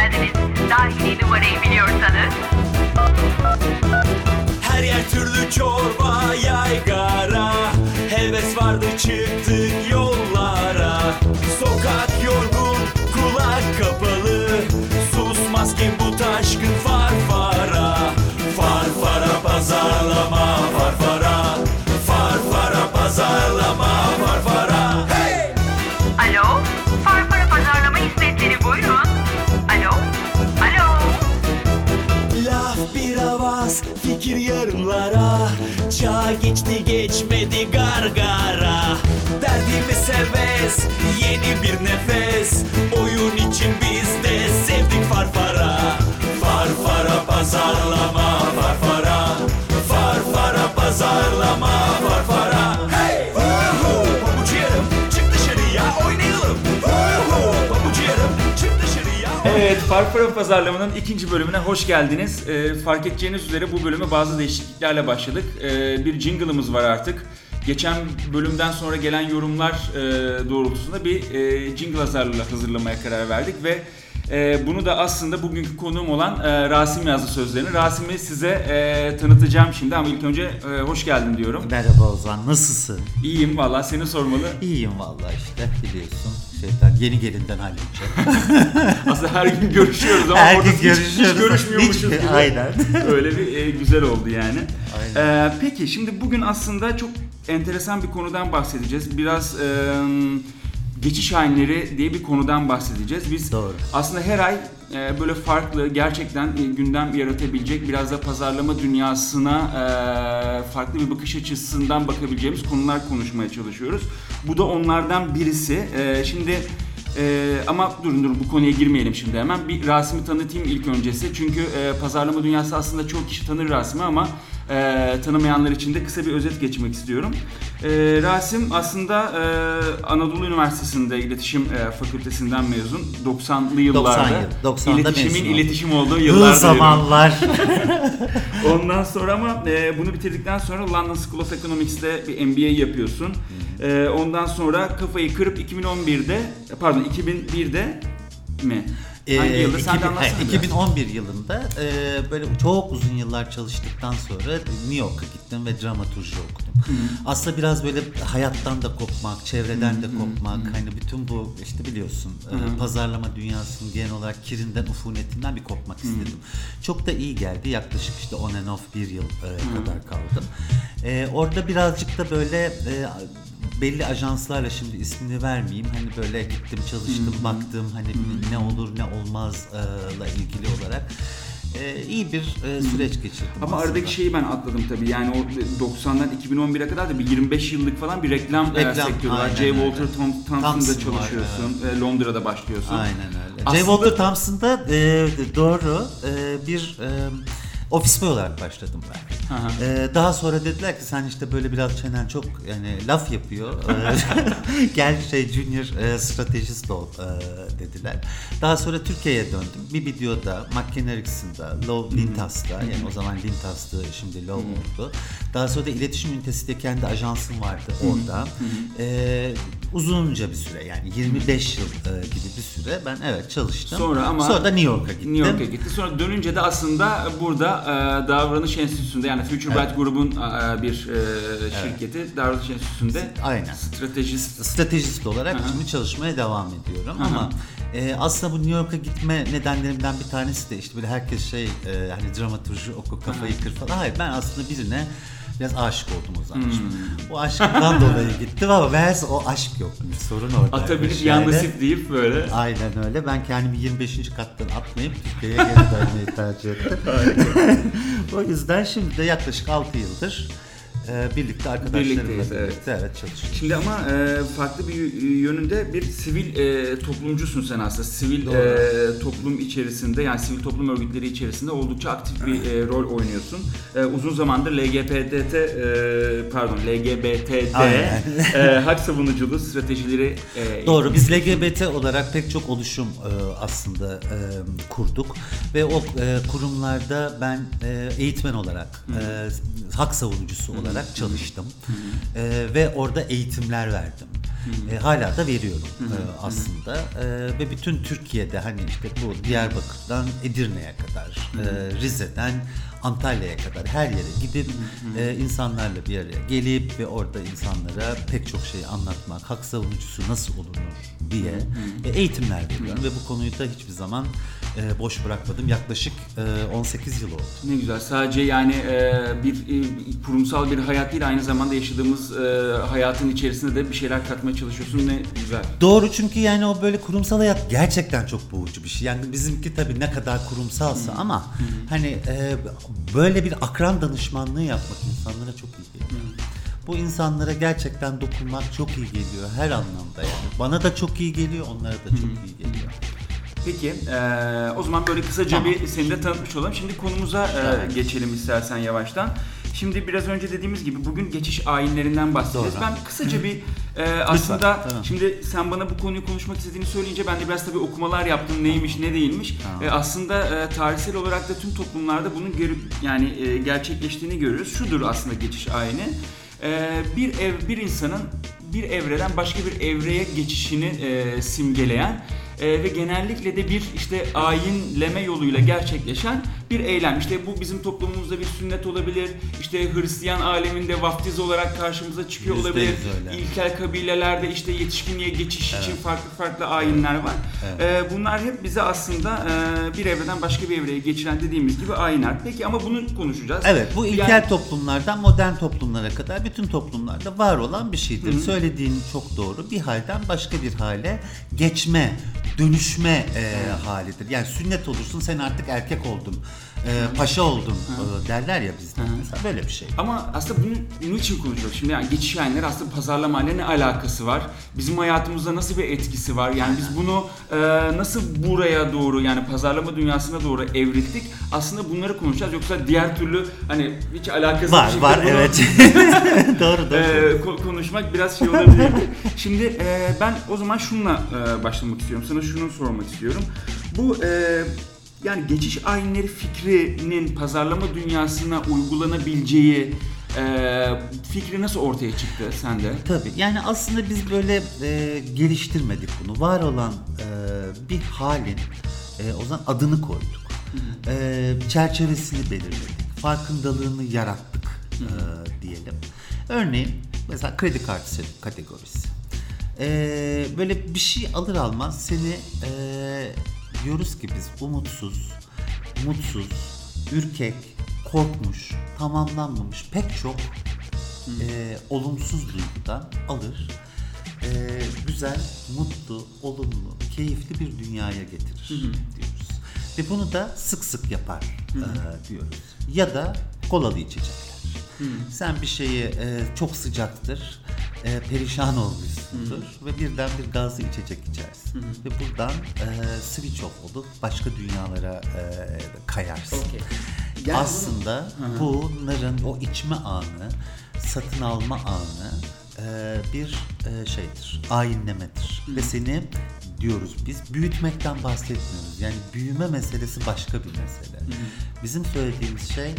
geldiniz. Dahili numarayı biliyorsanız. Her yer türlü çorba yaygara Heves vardı çıktık yollara yeni bir nefes Oyun için biz de sevdik farfara Farfara pazarlama farfara Farfara pazarlama farfara Hey! Woohoo! Pabucu yarım çık dışarıya oynayalım Woohoo! Pabucu yarım çık dışarıya Evet, Farfara Pazarlama'nın ikinci bölümüne hoş geldiniz. Ee, fark edeceğiniz üzere bu bölüme bazı değişikliklerle başladık. Ee, bir jingle'ımız var artık. Geçen bölümden sonra gelen yorumlar e, doğrultusunda bir e, jingle hazırla, hazırlamaya karar verdik ve e, bunu da aslında bugünkü konuğum olan e, Rasim yazdı sözlerini. Rasim'i size e, tanıtacağım şimdi ama ilk önce e, hoş geldin diyorum. Merhaba Ozan, nasılsın? İyiyim valla seni sormalı. İyiyim vallahi işte biliyorsun. Şeyden yeni gelinden halledeceğim. Aslında her gün görüşüyoruz ama Her orada gün hiç- görüşüyoruz. Hiç görüşmüyormuşuz Hiç- gibi. aynen. Öyle bir e, güzel oldu yani. Aynen. Ee, peki şimdi bugün aslında çok enteresan bir konudan bahsedeceğiz. Biraz e, geçiş hainleri diye bir konudan bahsedeceğiz. Biz Doğru. aslında her ay e, böyle farklı gerçekten e, gündem yaratabilecek biraz da pazarlama dünyasına e, farklı bir bakış açısından bakabileceğimiz konular konuşmaya çalışıyoruz. Bu da onlardan birisi. E, şimdi ee, ama durun durun bu konuya girmeyelim şimdi hemen. Bir Rasim'i tanıtayım ilk öncesi. Çünkü e, pazarlama dünyası aslında çok kişi tanır Rasim'i ama e, tanımayanlar için de kısa bir özet geçmek istiyorum. E, Rasim aslında e, Anadolu Üniversitesi'nde iletişim e, fakültesinden mezun. 90'lı yıllarda. 90 yıl, 90'da iletişimin iletişim olduğu Yıl yıllarda. zamanlar. Ondan sonra ama e, bunu bitirdikten sonra London School of Economics'te bir MBA yapıyorsun. E, ondan sonra kafayı kırıp 2011'de pardon 2001'de mi? Hangi Ee, yılda? Sen de 2000 anlatsana he, biraz. 2011 yılında e, böyle çok uzun yıllar çalıştıktan sonra New York'a gittim ve dramaturji okudum. Aslında biraz böyle hayattan da kopmak, çevreden de kopmak, hani bütün bu işte biliyorsun e, pazarlama dünyasının genel olarak kirinden, ufunetinden bir kopmak istedim. Çok da iyi geldi. Yaklaşık işte on and off bir yıl e, kadar kaldım. E, orada birazcık da böyle e, belli ajanslarla şimdi ismini vermeyeyim. Hani böyle gittim çalıştım baktım hani ne olur ne olmazla ilgili olarak e, iyi bir e, süreç geçirdim. Ama aslında. aradaki şeyi ben atladım tabii. Yani o 90'dan 2011'e kadar da bir 25 yıllık falan bir reklam, Reklam, sektörü var. J. Walter Thom- Thompson'da Thompson var, çalışıyorsun. E, Londra'da başlıyorsun. Aynen öyle. Aslında- J. Walter Thompson'da e, doğru e, bir e, ofis boy olarak başladım ben. Hı hı. E, daha sonra dediler ki sen işte böyle biraz çenen çok yani laf yapıyor. E, Gel şey junior e, stratejist ol e, dediler. Daha sonra Türkiye'ye döndüm. Bir videoda McKen Erickson'da, Low Lintas'ta yani o zaman Lintas'tı şimdi Low oldu. Daha sonra da iletişim ünitesinde kendi ajansım vardı orada. E, uzunca bir süre yani 25 yıl e, gibi bir süre ben evet çalıştım. Sonra ama Sonra da New York'a gittim. New York'a gitti. Sonra dönünce de aslında burada e, Davranış Enstitüsü'nde yani Future Bright grubun e, bir e, şirketi Davranış Enstitüsü'nde Aynen. stratejist stratejist olarak Hı hı. şimdi çalışmaya devam ediyorum Hı hı. ama e, aslında bu New York'a gitme nedenlerimden bir tanesi de işte böyle herkes şey e, hani dramaturji oku kafayı kır falan. Hayır ben aslında birine biraz aşık oldum o zaman. Hmm. O aşkından dolayı gittim ama meğerse o aşk yokmuş. Sorun orada. atabilip yan nasip deyip böyle Aynen öyle. Ben kendimi 25. kattan atmayıp Türkiye'ye geri dönmeyi tercih ettim. o yüzden şimdi de yaklaşık 6 yıldır e, birlikte arkadaşlarımla Birlikteyiz, birlikte, evet. evet. çalışıyoruz. Şimdi ama e, farklı bir yönünde bir sivil e, toplumcusun sen aslında. Sivil Doğru. e, toplum içerisinde yani sivil toplum örgütleri içerisinde oldukça aktif bir e, rol oynuyorsun. E, uzun zamandır LGBTT e, pardon LGBTD Aynen. e, hak savunuculuğu stratejileri e, Doğru. Biz LGBT olarak pek çok oluşum e, aslında e, kurduk ve o e, kurumlarda ben e, eğitmen olarak, e, hak savunucusu olarak çalıştım. E, ve orada eğitimler verdim. E, hala da veriyorum e, aslında. E, ve bütün Türkiye'de hani işte bu Diyarbakır'dan Edirne'ye kadar, e, Rize'den Antalya'ya kadar her yere gidip e, insanlarla bir araya gelip ve orada insanlara pek çok şeyi anlatmak, hak savunucusu nasıl olunur diye e, eğitimler veriyorum. Ve bu konuyu da hiçbir zaman e, boş bırakmadım. Yaklaşık e, 18 yıl oldu. Ne güzel. Sadece yani e, bir e, kurumsal bir hayat değil aynı zamanda yaşadığımız e, hayatın içerisinde de bir şeyler katmaya çalışıyorsun. Ne güzel. Doğru çünkü yani o böyle kurumsal hayat gerçekten çok boğucu bir şey. Yani bizimki tabii ne kadar kurumsalsa ama hani e, böyle bir akran danışmanlığı yapmak insanlara çok iyi geliyor. Bu insanlara gerçekten dokunmak çok iyi geliyor her anlamda yani. Bana da çok iyi geliyor, onlara da çok iyi geliyor. Peki e, o zaman böyle kısaca Tamam. bir seni de tanıtmış olalım. Şimdi konumuza e, geçelim istersen yavaştan. Şimdi biraz önce dediğimiz gibi bugün geçiş ayinlerinden bahsedeceğiz. Doğru. Ben kısaca bir e, aslında tamam. şimdi sen bana bu konuyu konuşmak istediğini söyleyince ben de biraz tabii okumalar yaptım neymiş ne değilmiş. Tamam. E, aslında e, tarihsel olarak da tüm toplumlarda bunun geri, yani e, gerçekleştiğini görüyoruz. Şudur aslında geçiş ayini. E, bir ev bir insanın bir evreden başka bir evreye geçişini e, simgeleyen e, ve genellikle de bir işte ayinleme yoluyla gerçekleşen bir eylem. İşte bu bizim toplumumuzda bir sünnet olabilir. İşte Hristiyan aleminde vaftiz olarak karşımıza çıkıyor Yüzde olabilir. İlkel kabilelerde işte yetişkinliğe geçiş için farklı farklı ayinler var. E, bunlar hep bize aslında e, bir evreden başka bir evreye geçiren dediğimiz gibi ayinler. Peki ama bunu konuşacağız. Evet bu ilkel Yani- toplumlardan modern toplumlara kadar bütün toplumlarda var olan bir şeydir. Söylediğin çok doğru. Bir halden başka bir hale geçme, dönüşme e, halidir. Yani sünnet olursun sen artık erkek oldun, e, paşa oldun e, derler ya bizde. Mesela böyle bir şey. Ama aslında bunu niçin konuşuyoruz? Şimdi yani geçiş ayinleri aslında pazarlamayla ne alakası var? Bizim hayatımızda nasıl bir etkisi var? Yani biz bunu e, nasıl buraya doğru yani pazarlama dünyasına doğru evrildik? Aslında bunları konuşacağız. Yoksa diğer türlü hani hiç alakası Var var evet. doğru doğru. Ko- konuşmak biraz şey olabilir. Şimdi e, ben o zaman şununla e, başlamak istiyorum. Sana şunu sormak istiyorum. Bu e, yani geçiş ayinleri fikrinin pazarlama dünyasına uygulanabileceği e, fikri nasıl ortaya çıktı sende? Tabii yani aslında biz böyle e, geliştirmedik bunu. Var olan e, bir halin e, o zaman adını koyduk. E, çerçevesini belirledik. Farkındalığını yarattık e, diyelim. Örneğin mesela kredi kartı kategorisi. E, böyle bir şey alır almaz seni e, diyoruz ki biz umutsuz, mutsuz, ürkek, korkmuş, tamamlanmamış pek çok e, olumsuz duygudan alır. e, güzel, mutlu, olumlu, keyifli bir dünyaya getirir diyoruz. Ve bunu da sık sık yapar e, diyoruz. Ya da kolalı içecekler. Sen bir şeyi e, çok sıcaktır, e, perişan olmuşsundur ve birden bir gazlı içecek içersin. Ve buradan e, switch off olup başka dünyalara e, kayarsın. Okey. Yani Aslında bunların o içme anı, satın alma anı e, bir e, şeydir, ayinlemedir. Ve seni diyoruz biz büyütmekten bahsetmiyoruz. Yani büyüme meselesi başka bir mesele. Bizim söylediğimiz şey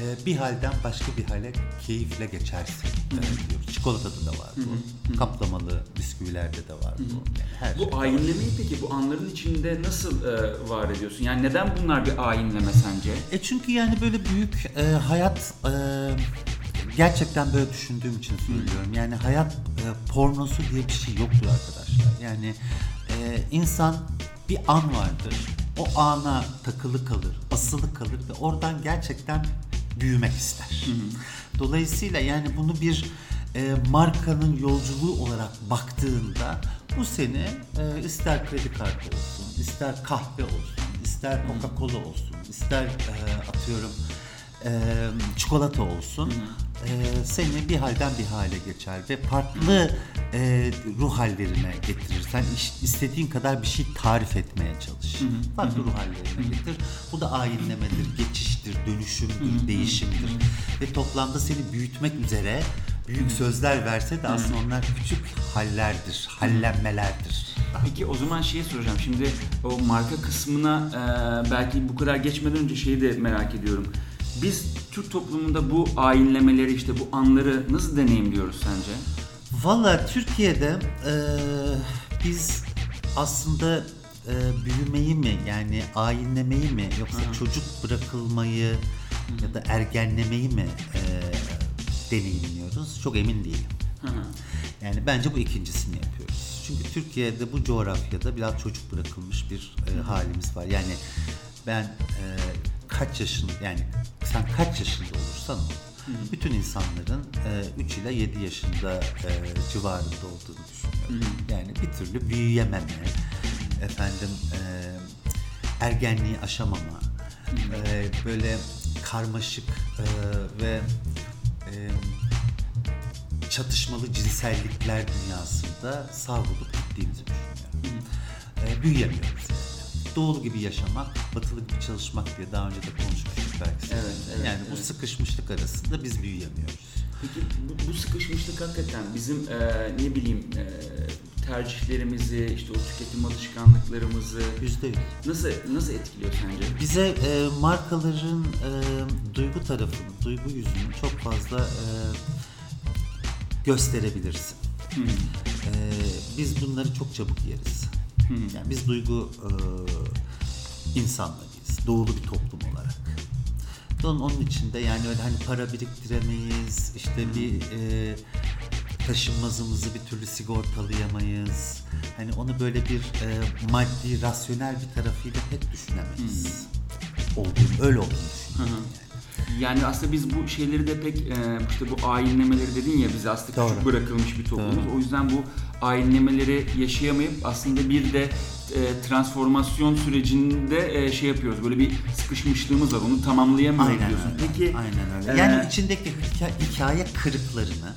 e, bir halden başka bir hale keyifle geçersin e, diyoruz. Çikolatada da var bu. Kaplamalı bisküvilerde de var bu. Yani her Bu var. ayinlemeyi peki bu anların içinde nasıl e, var ediyorsun? Yani neden bunlar bir ayinleme sence? E çünkü yani böyle büyük e, hayat e, gerçekten böyle düşündüğüm için söylüyorum. Yani hayat e, pornosu diye bir şey yoktur arkadaşlar. Yani e, insan bir an vardır. O ana takılı kalır, asılı kalır ve oradan gerçekten büyümek ister. Dolayısıyla yani bunu bir e, markanın yolculuğu olarak baktığında bu seni e, ister kredi kartı olsun, ister kahve olsun, ister Coca-Cola olsun, ister e, atıyorum e, çikolata olsun e, seni bir halden bir hale geçer ve farklı e, ruh hallerine getirir. Sen iş- istediğin kadar bir şey tarif etmeye çalış. Farklı ruh hallerine getirir. Bu da ayinlemedir, geçiştir, dönüşümdür, değişimdir. Ve toplamda seni büyütmek üzere büyük sözler verse de aslında onlar küçük hallerdir, hallenmelerdir. Peki o zaman şeyi soracağım. Şimdi o marka kısmına e, belki bu kadar geçmeden önce şeyi de merak ediyorum. Biz Türk toplumunda bu ayinlemeleri işte bu anları nasıl deneyimliyoruz sence? Valla Türkiye'de e, biz aslında e, büyümeyi mi yani ayinlemeyi mi yoksa çocuk bırakılmayı ya da ergenlemeyi mi e, deneyimliyoruz çok emin değilim. Yani bence bu ikincisini yapıyoruz. Çünkü Türkiye'de bu coğrafyada biraz çocuk bırakılmış bir e, halimiz var. Yani ben e, kaç yaşın yani sen kaç yaşında olursan ol. Bütün insanların 3 ile 7 yaşında e, civarında olduğunu düşünüyorum. Yani bir türlü büyüyememe, efendim e, ergenliği aşamama, e, böyle karmaşık e, ve e, çatışmalı cinsellikler dünyasında savrulup gittiğimizi düşünüyorum. E, büyüyemiyoruz. Doğulu gibi yaşamak, batılı gibi çalışmak diye daha önce de konuşmuştuk belki. Evet, evet, yani bu evet. sıkışmışlık arasında biz büyüyemiyoruz. Peki bu, bu sıkışmışlık hakikaten bizim e, ne bileyim e, tercihlerimizi, işte o tüketim alışkanlıklarımızı Yüzde yüz. nasıl nasıl etkiliyor sence? Bize e, markaların e, duygu tarafını, duygu yüzünü çok fazla e, gösterebilirsin. Hı. E, biz bunları çok çabuk yeriz. Yani biz duygu e, insanlarıyız. Doğulu bir toplum olarak. Onun, onun içinde yani öyle hani para biriktiremeyiz, işte bir e, taşınmazımızı bir türlü sigortalayamayız. Hani onu böyle bir e, maddi, rasyonel bir tarafıyla pek düşünemeyiz. Olduğunu, öyle olduğunu düşünüyorum. yani. Yani aslında biz bu şeyleri de pek e, işte bu ayinlemeleri dedin ya biz aslında küçük Doğru. bırakılmış bir toplumuz. Doğru. O yüzden bu ayinlemeleri yaşayamayıp aslında bir de e, transformasyon sürecinde e, şey yapıyoruz. Böyle bir sıkışmışlığımız var. Onu tamamlayamıyoruz Aynen diyorsun. öyle. Peki Aynen öyle. e, Yani içindeki hikaye, hikaye kırıklarını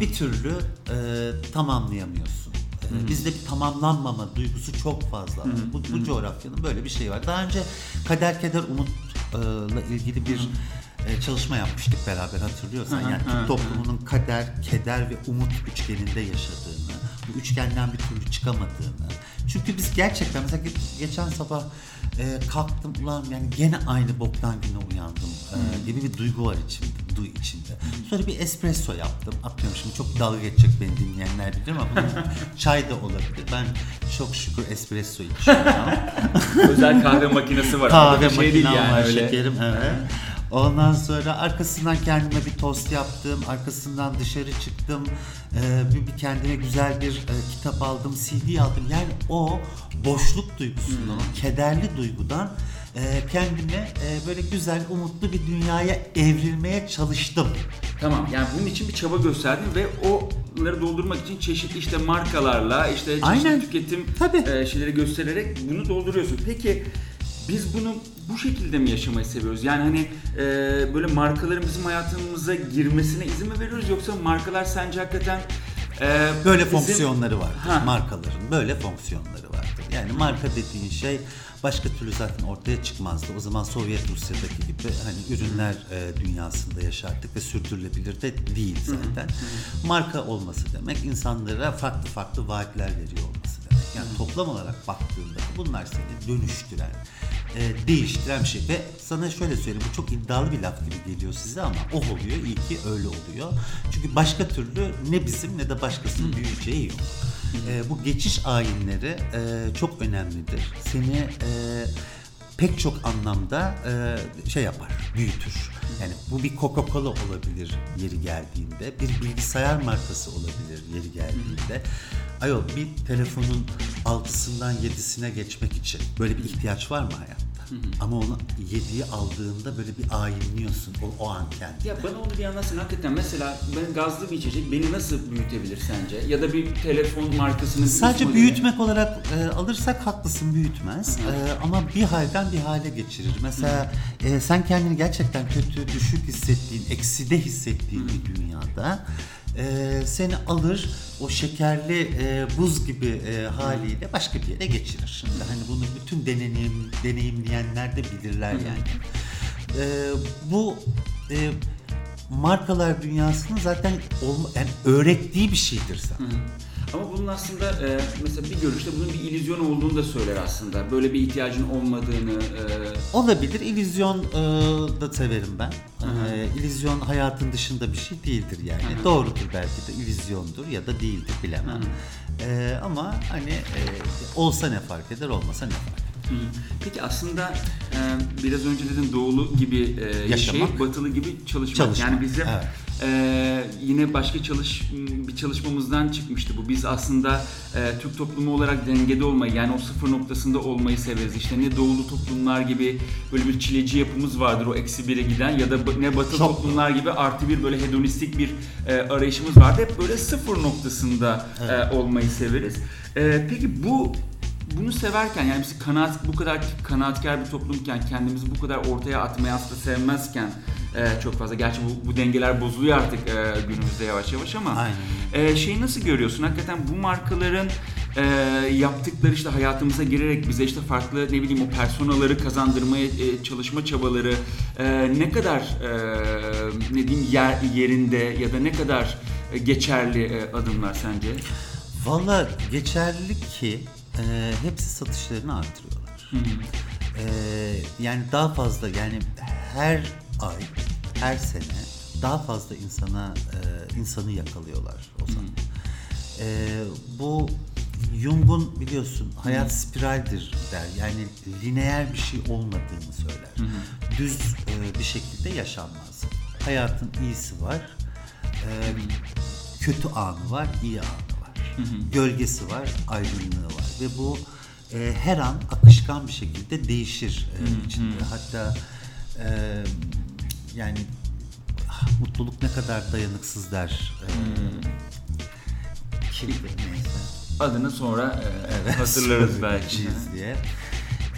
bir türlü e, tamamlayamıyorsun. E, Bizde bir tamamlanmama duygusu çok fazla. var. Bu, bu coğrafyanın böyle bir şeyi var. Daha önce Kader Keder Umut'la ilgili bir e, çalışma yapmıştık beraber hatırlıyorsan. Yani Türk toplumunun kader, keder ve umut üçgeninde yaşadığını, bu üçgenden bir türlü çıkamadığını. Çünkü biz gerçekten mesela ge- geçen sabah e, kalktım ulan yani gene aynı boktan güne uyandım e, gibi bir duygu var içimde, duy içinde. Sonra bir espresso yaptım. Atıyorum şimdi çok dalga geçecek beni dinleyenler bilir ama bunun çay da olabilir. Ben çok şükür espresso içiyorum. özel kahve makinesi var. Kahve şey makinem yani var öyle. şekerim evet. Ondan sonra arkasından kendime bir tost yaptım. Arkasından dışarı çıktım. Ee, bir, bir kendime güzel bir e, kitap aldım. CD aldım. Yani o boşluk duygusundan, Hmm. o kederli duygudan e, kendime e, böyle güzel, umutlu bir dünyaya evrilmeye çalıştım. Tamam yani bunun için bir çaba gösterdin ve onları doldurmak için çeşitli işte markalarla işte çeşitli Aynen. tüketim Tabii. e, şeyleri göstererek bunu dolduruyorsun. Peki biz bunu bu şekilde mi yaşamayı seviyoruz? Yani hani e, böyle markaların bizim hayatımıza girmesine izin mi veriyoruz yoksa markalar sence hakikaten e, Böyle bizim- fonksiyonları vardır Ha. markaların. Böyle fonksiyonları vardır. Yani marka dediğin şey başka türlü zaten ortaya çıkmazdı. O zaman Sovyet Rusya'daki gibi hani ürünler e, dünyasında yaşardık ve sürdürülebilir de değil zaten. Marka olması demek insanlara farklı farklı vaatler veriyor olması Yani toplam olarak baktığında bunlar seni dönüştüren, e, değiştiren bir şey. Ve sana şöyle söyleyeyim bu çok iddialı bir laf gibi geliyor size ama o oluyor. iyi ki öyle oluyor. Çünkü başka türlü ne bizim ne de başkasının büyüyeceği yok. E, bu geçiş ayinleri e, çok önemlidir. Seni e, pek çok anlamda e, şey yapar, büyütür. Yani bu bir Coca-Cola olabilir yeri geldiğinde, bir bilgisayar markası olabilir yeri geldiğinde. Ayol bir telefonun altısından yedisine geçmek için böyle bir ihtiyaç var mı hayatta? Ama onu yediği aldığında böyle bir ayinliyorsun o, o an kendini. Ya bana onu bir anlatsın. Hakikaten mesela ben gazlı bir içecek beni nasıl büyütebilir sence? Ya da bir telefon markasının Sadece modeli- büyütmek olarak e, alırsak haklısın büyütmez. E, ama bir halden bir hale geçirir. Mesela e, sen kendini gerçekten kötü, düşük hissettiğin, ekside hissettiğin bir dünyada e, seni alır o şekerli e, buz gibi e, haliyle başka bir yere geçirir. Şimdi hani bunu bütün deneyim, deneyimleyenler de bilirler yani. E, bu e, markalar dünyasının zaten olma, yani öğrettiği bir şeydir sana. Ama bunun aslında e, mesela bir görüşte bunun bir illüzyon olduğunu da söyler aslında. Böyle bir ihtiyacın olmadığını. E, Olabilir. İllüzyon e, da severim ben. E, illüzyon hayatın dışında bir şey değildir yani. Doğrudur belki de illüzyondur ya da değildir bilemem. E, ama hani e, olsa ne fark eder olmasa ne fark eder. Peki aslında e, biraz önce dedin doğulu gibi e, Yaşamak. yaşayıp batılı gibi çalışmak. Çalışmak, Yani bizim evet. E, yine başka çalış bir çalışmamızdan çıkmıştı bu. Biz aslında e, Türk toplumu olarak dengede olmayı yani o sıfır noktasında olmayı severiz. İşte ne doğulu toplumlar gibi böyle bir çileci yapımız vardır o eksi bire giden ya da ne batılı Çok. toplumlar gibi artı bir böyle hedonistik bir e, arayışımız vardı. Hep böyle sıfır noktasında e, olmayı severiz. E, peki bu bunu severken yani biz kanaat bu kadar kanaatkar bir toplumken kendimizi bu kadar ortaya atmayı aslında sevmezken e, çok fazla gerçi bu, bu dengeler bozuluyor artık e, günümüzde yavaş yavaş ama Aynen. e, şeyi nasıl görüyorsun hakikaten bu markaların e, yaptıkları işte hayatımıza girerek bize işte farklı ne bileyim o personaları kazandırmaya e, çalışma çabaları e, ne kadar e, ne diyeyim yer, yerinde ya da ne kadar e, geçerli e, adımlar sence? Valla geçerli ki e, hepsi satışlarını artırıyorlar. E, yani daha fazla yani her ay, her sene daha fazla insana e, insanı yakalıyorlar o zaman. E, bu Jung'un biliyorsun hayat spiraldir der. Yani lineer bir şey olmadığını söyler. Düz e, bir şekilde yaşanmaz. Hayatın iyisi var, e, kötü anı var, iyi anı var. Gölgesi var, aydınlığı var ve bu e, her an akışkan bir şekilde değişir e, içinde. Hatta e, yani ah, mutluluk ne kadar dayanıksız der. E, kimdir neyse. Adını sonra e, hatırlarız belki. Diye.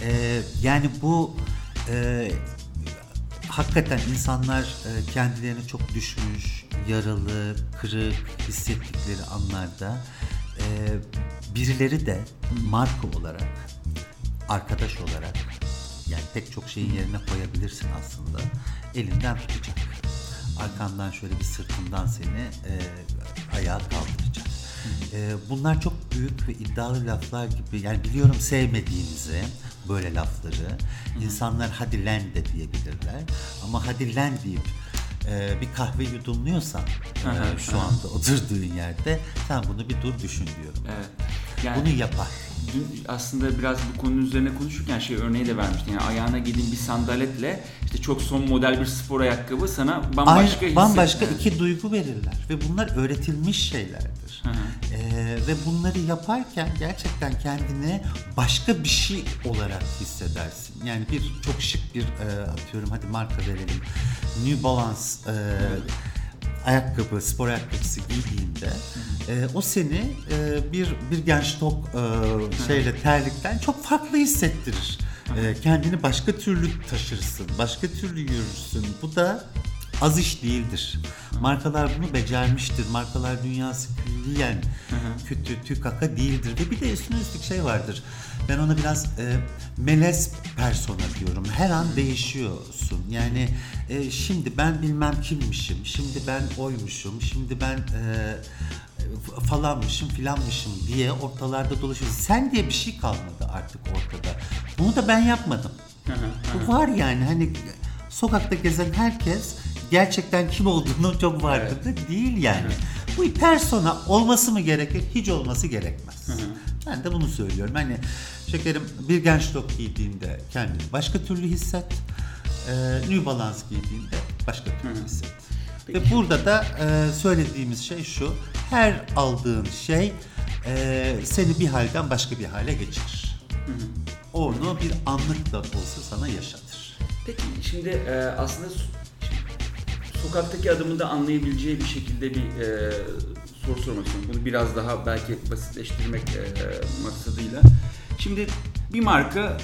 Ee, yani bu e, hakikaten insanlar e, kendilerini çok düşmüş, yaralı, kırık hissettikleri anlarda e, birileri de marka olarak, arkadaş olarak yani pek çok şeyin yerine koyabilirsin aslında. Elinden tutacak. Arkandan şöyle bir sırtından seni e, ayağa kaldıracak. E, bunlar çok büyük ve iddialı laflar gibi. Yani biliyorum sevmediğinizi böyle lafları. İnsanlar hadi lan de diyebilirler. Ama hadi lan deyip e, bir kahve yudumluyorsan e, şu anda oturduğun yerde sen bunu bir dur düşün diyorum. Evet. Yani Bunu yapar. Dün aslında biraz bu konunun üzerine konuşurken şey örneği de vermiştin. Yani ayağına giydiğin bir sandaletle işte çok son model bir spor ayakkabı sana bambaşka Aynı, bambaşka iki duygu verirler ve bunlar öğretilmiş şeylerdir. hı. Ee, ve bunları yaparken gerçekten kendini başka bir şey olarak hissedersin. Yani bir çok şık bir e, atıyorum hadi marka verelim. New Balance e, ayakkabı, spor ayakkabısı giydiğinde e, o seni e, bir bir genç tok e, şeyle terlikten çok farklı hissettirir. E, kendini başka türlü taşırsın, başka türlü yürürsün. Bu da az iş değildir. Markalar bunu becermiştir. Markalar dünyası külliyen kötü, tükaka değildir. Ve bir de üstüne üstlük şey vardır. Ben ona biraz e, melez persona diyorum. Her an değişiyorsun. Yani e, şimdi ben bilmem kimmişim, şimdi ben oymuşum, şimdi ben e, falanmışım filanmışım diye ortalarda dolaşıyorsun. Sen diye bir şey kalmadı artık ortada. Bunu da ben yapmadım. Bu var yani hani sokakta gezen herkes gerçekten kim olduğunu çok farkında değil yani. Bu persona olması mı gerekir? Hiç olması gerekmez. Ben de bunu söylüyorum. Hani şekerim bir genç top giydiğinde kendini başka türlü hisset. Ee, New Balance giydiğinde başka türlü hisset. Ve burada da e, söylediğimiz şey şu. Her aldığın şey e, seni bir halden başka bir hale geçirir. Onu bir anlık da olsa sana yaşatır. Peki şimdi e, aslında sokaktaki adamın da anlayabileceği bir şekilde bir e, soru sormak istiyorum. Bunu biraz daha belki basitleştirmek e, maksadıyla. Şimdi bir marka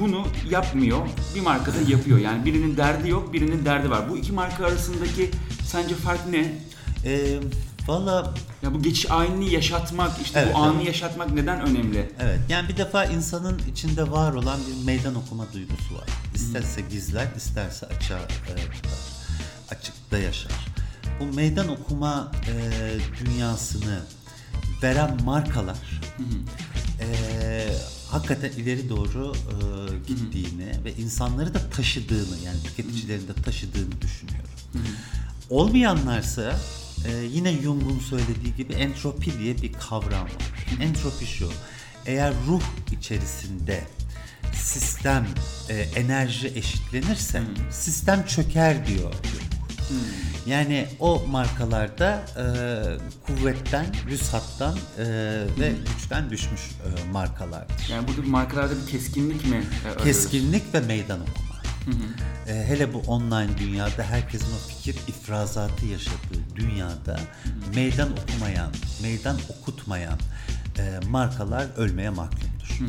bunu yapmıyor, bir marka da yapıyor. Yani birinin derdi yok, birinin derdi var. Bu iki marka arasındaki sence fark ne? E, Valla Ya bu geçiş aynını yaşatmak, işte Evet, bu anı evet. yaşatmak neden önemli? Evet. Yani bir defa insanın içinde var olan bir meydan okuma duygusu var. İsterse gizler, isterse açığa e, tutar. Açıkta yaşar. Bu meydan okuma e, dünyasını veren markalar e, hakikaten ileri doğru e, gittiğini ve insanları da taşıdığını yani tüketicilerin de taşıdığını düşünüyorum. Olmayanlarsa e, yine Jung'un söylediği gibi entropi diye bir kavram var. Entropi şu, eğer ruh içerisinde sistem, e, enerji eşitlenirse sistem çöker diyor Jung. Yani o markalarda e, kuvvetten, vüsattan e, ve güçten düşmüş e, markalardır. Yani burada markalarda bir keskinlik mi e? Keskinlik ve meydan okuma. E, hele bu online dünyada herkesin o fikir ifrazatı yaşadığı dünyada meydan okumayan, meydan okutmayan e, markalar ölmeye mahkumdur. Hı.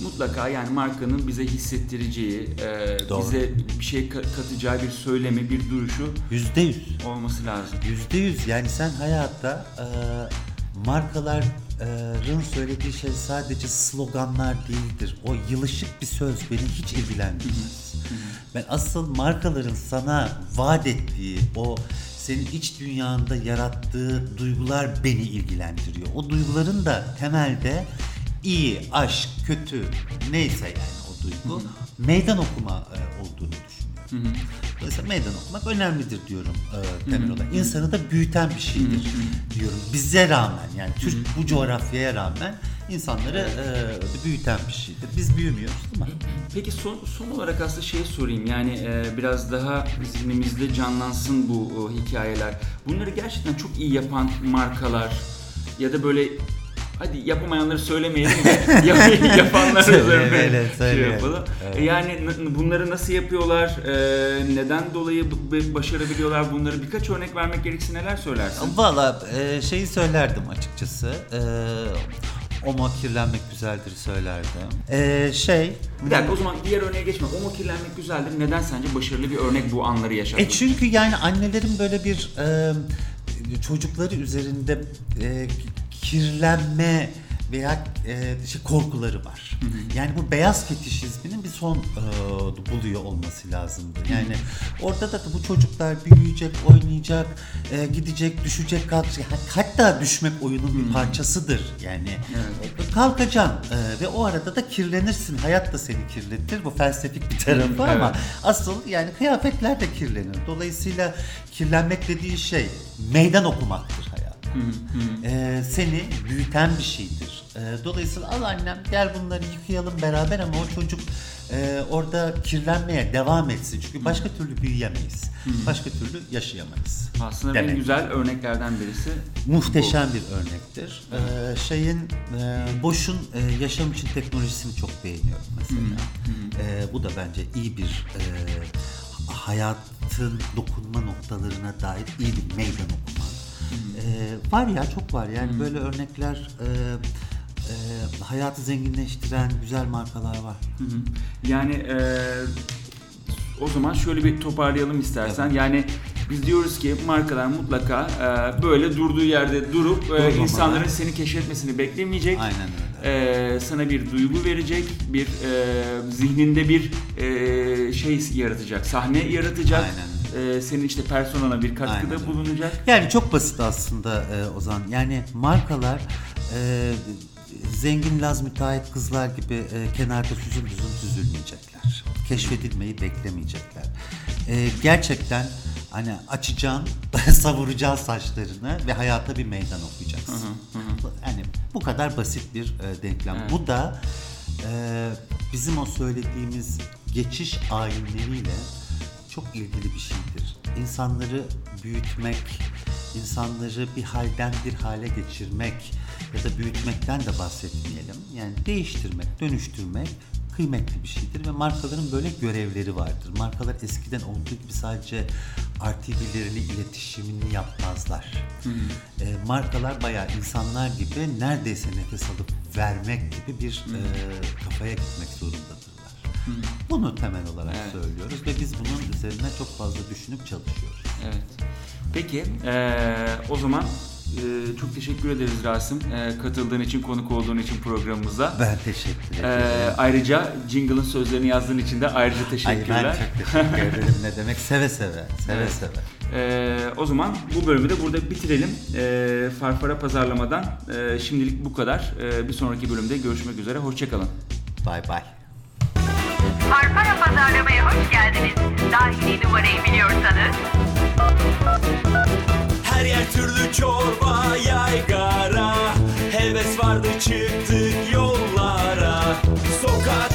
Mutlaka yani markanın bize hissettireceği, e, Doğru. bize bir şey ka- katacağı bir söylemi, bir duruşu Yüzde yüz. olması lazım. Yüzde yüz. Yani sen hayatta e, markaların söylediği şey sadece sloganlar değildir. O yılışık bir söz beni hiç ilgilendirmez. Ben asıl markaların sana vaat ettiği o senin iç dünyanda yarattığı duygular beni ilgilendiriyor. O duyguların da temelde iyi, aşk, kötü neyse yani o duygu meydan okuma e, olduğunu düşünüyorum. Dolayısıyla meydan okumak önemlidir diyorum e, temel olarak. İnsanı da büyüten bir şeydir diyorum. Bize rağmen yani Türk bu coğrafyaya rağmen insanları e, büyüten bir şeydir. Biz büyümüyoruz değil mi? Peki son, son olarak aslında şey sorayım yani e, biraz daha zihnimizde canlansın bu e, hikayeler. Bunları gerçekten çok iyi yapan markalar ya da böyle hadi yapamayanları söylemeyelim de yap- yapanlar üzerine Söyleyelim, şey yapalım. E, Yani n- bunları nasıl yapıyorlar? E, neden dolayı başarabiliyorlar bunları? Birkaç örnek vermek gerekirse neler söylersin? Valla e, şeyi söylerdim açıkçası. E, Oma kirlenmek güzeldir söylerdim. E, şey... Bir dakika o zaman diğer örneğe geçme. Homo kirlenmek güzeldir. Neden sence başarılı bir örnek bu anları yaşatmak? E çünkü yani annelerin böyle bir e, çocukları üzerinde e, kirlenme veya e, şey, korkuları var. Yani bu beyaz fetişizminin bir son e, buluyor olması lazımdı. Yani orada da bu çocuklar büyüyecek, oynayacak, e, gidecek, düşecek, kalkacak. Hatta düşmek oyunun bir parçasıdır. Yani e, kalkacaksın e, ve o arada da kirlenirsin. Hayat da seni kirletir. Bu felsefik bir tarafı ama Evet. asıl yani kıyafetler de kirlenir. Dolayısıyla kirlenmek dediği şey meydan okumaktır Ee, seni büyüten bir şeydir. Ee, dolayısıyla al annem gel bunları yıkayalım beraber ama o çocuk e, orada kirlenmeye devam etsin. Çünkü başka türlü büyüyemeyiz. Başka türlü yaşayamayız. Aslında Demek. en güzel örneklerden birisi. Muhteşem bir örnektir. Ee, şeyin e, Boş'un e, yaşam için teknolojisini çok beğeniyorum mesela. Ee, bu da bence iyi bir e, hayatın dokunma noktalarına dair iyi bir meydan okuma. Ee, var ya çok var yani böyle örnekler e, e, hayatı zenginleştiren güzel markalar var. Hı hı. Yani e, o zaman şöyle bir toparlayalım istersen. Yani biz diyoruz ki markalar mutlaka e, böyle durduğu yerde durup e, insanların seni keşfetmesini beklemeyecek. Aynen öyle. E, sana bir duygu verecek, bir e, zihninde bir e, şey yaratacak, sahne yaratacak. Aynen E, senin işte personana bir katkıda Aynen bulunacak. Yani çok basit aslında e, Ozan. Yani markalar e, zengin Laz müteahhit kızlar gibi e, kenarda süzüm süzüm süzülmeyecekler. Keşfedilmeyi beklemeyecekler. E, gerçekten hani açacaksın, savuracaksın saçlarını ve hayata bir meydan okuyacaksın. Yani bu kadar basit bir e, denklem. Evet. Bu da e, bizim o söylediğimiz geçiş ayinleriyle çok ilgili bir şeydir. İnsanları büyütmek, insanları bir halden bir hale geçirmek ya da büyütmekten de bahsetmeyelim. Yani değiştirmek, dönüştürmek kıymetli bir şeydir ve markaların böyle görevleri vardır. Markalar eskiden olduğu gibi sadece RTV'lerini, iletişimini yapmazlar. E, markalar bayağı insanlar gibi neredeyse nefes alıp vermek gibi bir e, kafaya gitmek Bunu temel olarak Evet. söylüyoruz ve biz bunun üzerine çok fazla düşünüp çalışıyoruz. Evet. Peki eee, o zaman Ee, çok teşekkür ederiz Rasim. Ee, katıldığın için, konuk olduğun için programımıza. Ben teşekkür ederim. Ee, ayrıca Jingle'ın sözlerini yazdığın için de ayrıca Ay teşekkürler. ben çok teşekkür ederim. Ne demek? Seve seve. Seve Evet. seve. Ee, o zaman bu bölümü de burada bitirelim. Ee, Farfara pazarlamadan ee, şimdilik bu kadar. Ee, bir sonraki bölümde görüşmek üzere. Hoşçakalın. Bay bay. Farfara pazarlamaya hoş geldiniz. Dahili numarayı biliyorsanız. Her yer türlü çorba yaygara. Heves vardı çıktık yollara. Sokak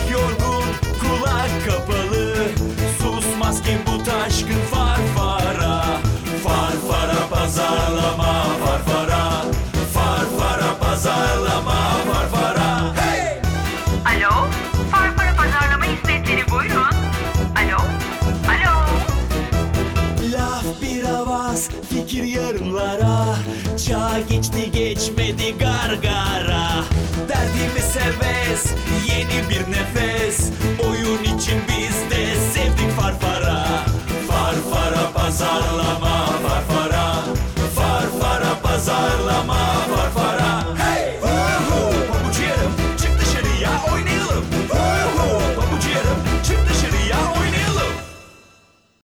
Seves, yeni bir nefes. Oyun için biz de sevdik farfara. Farfara pazarla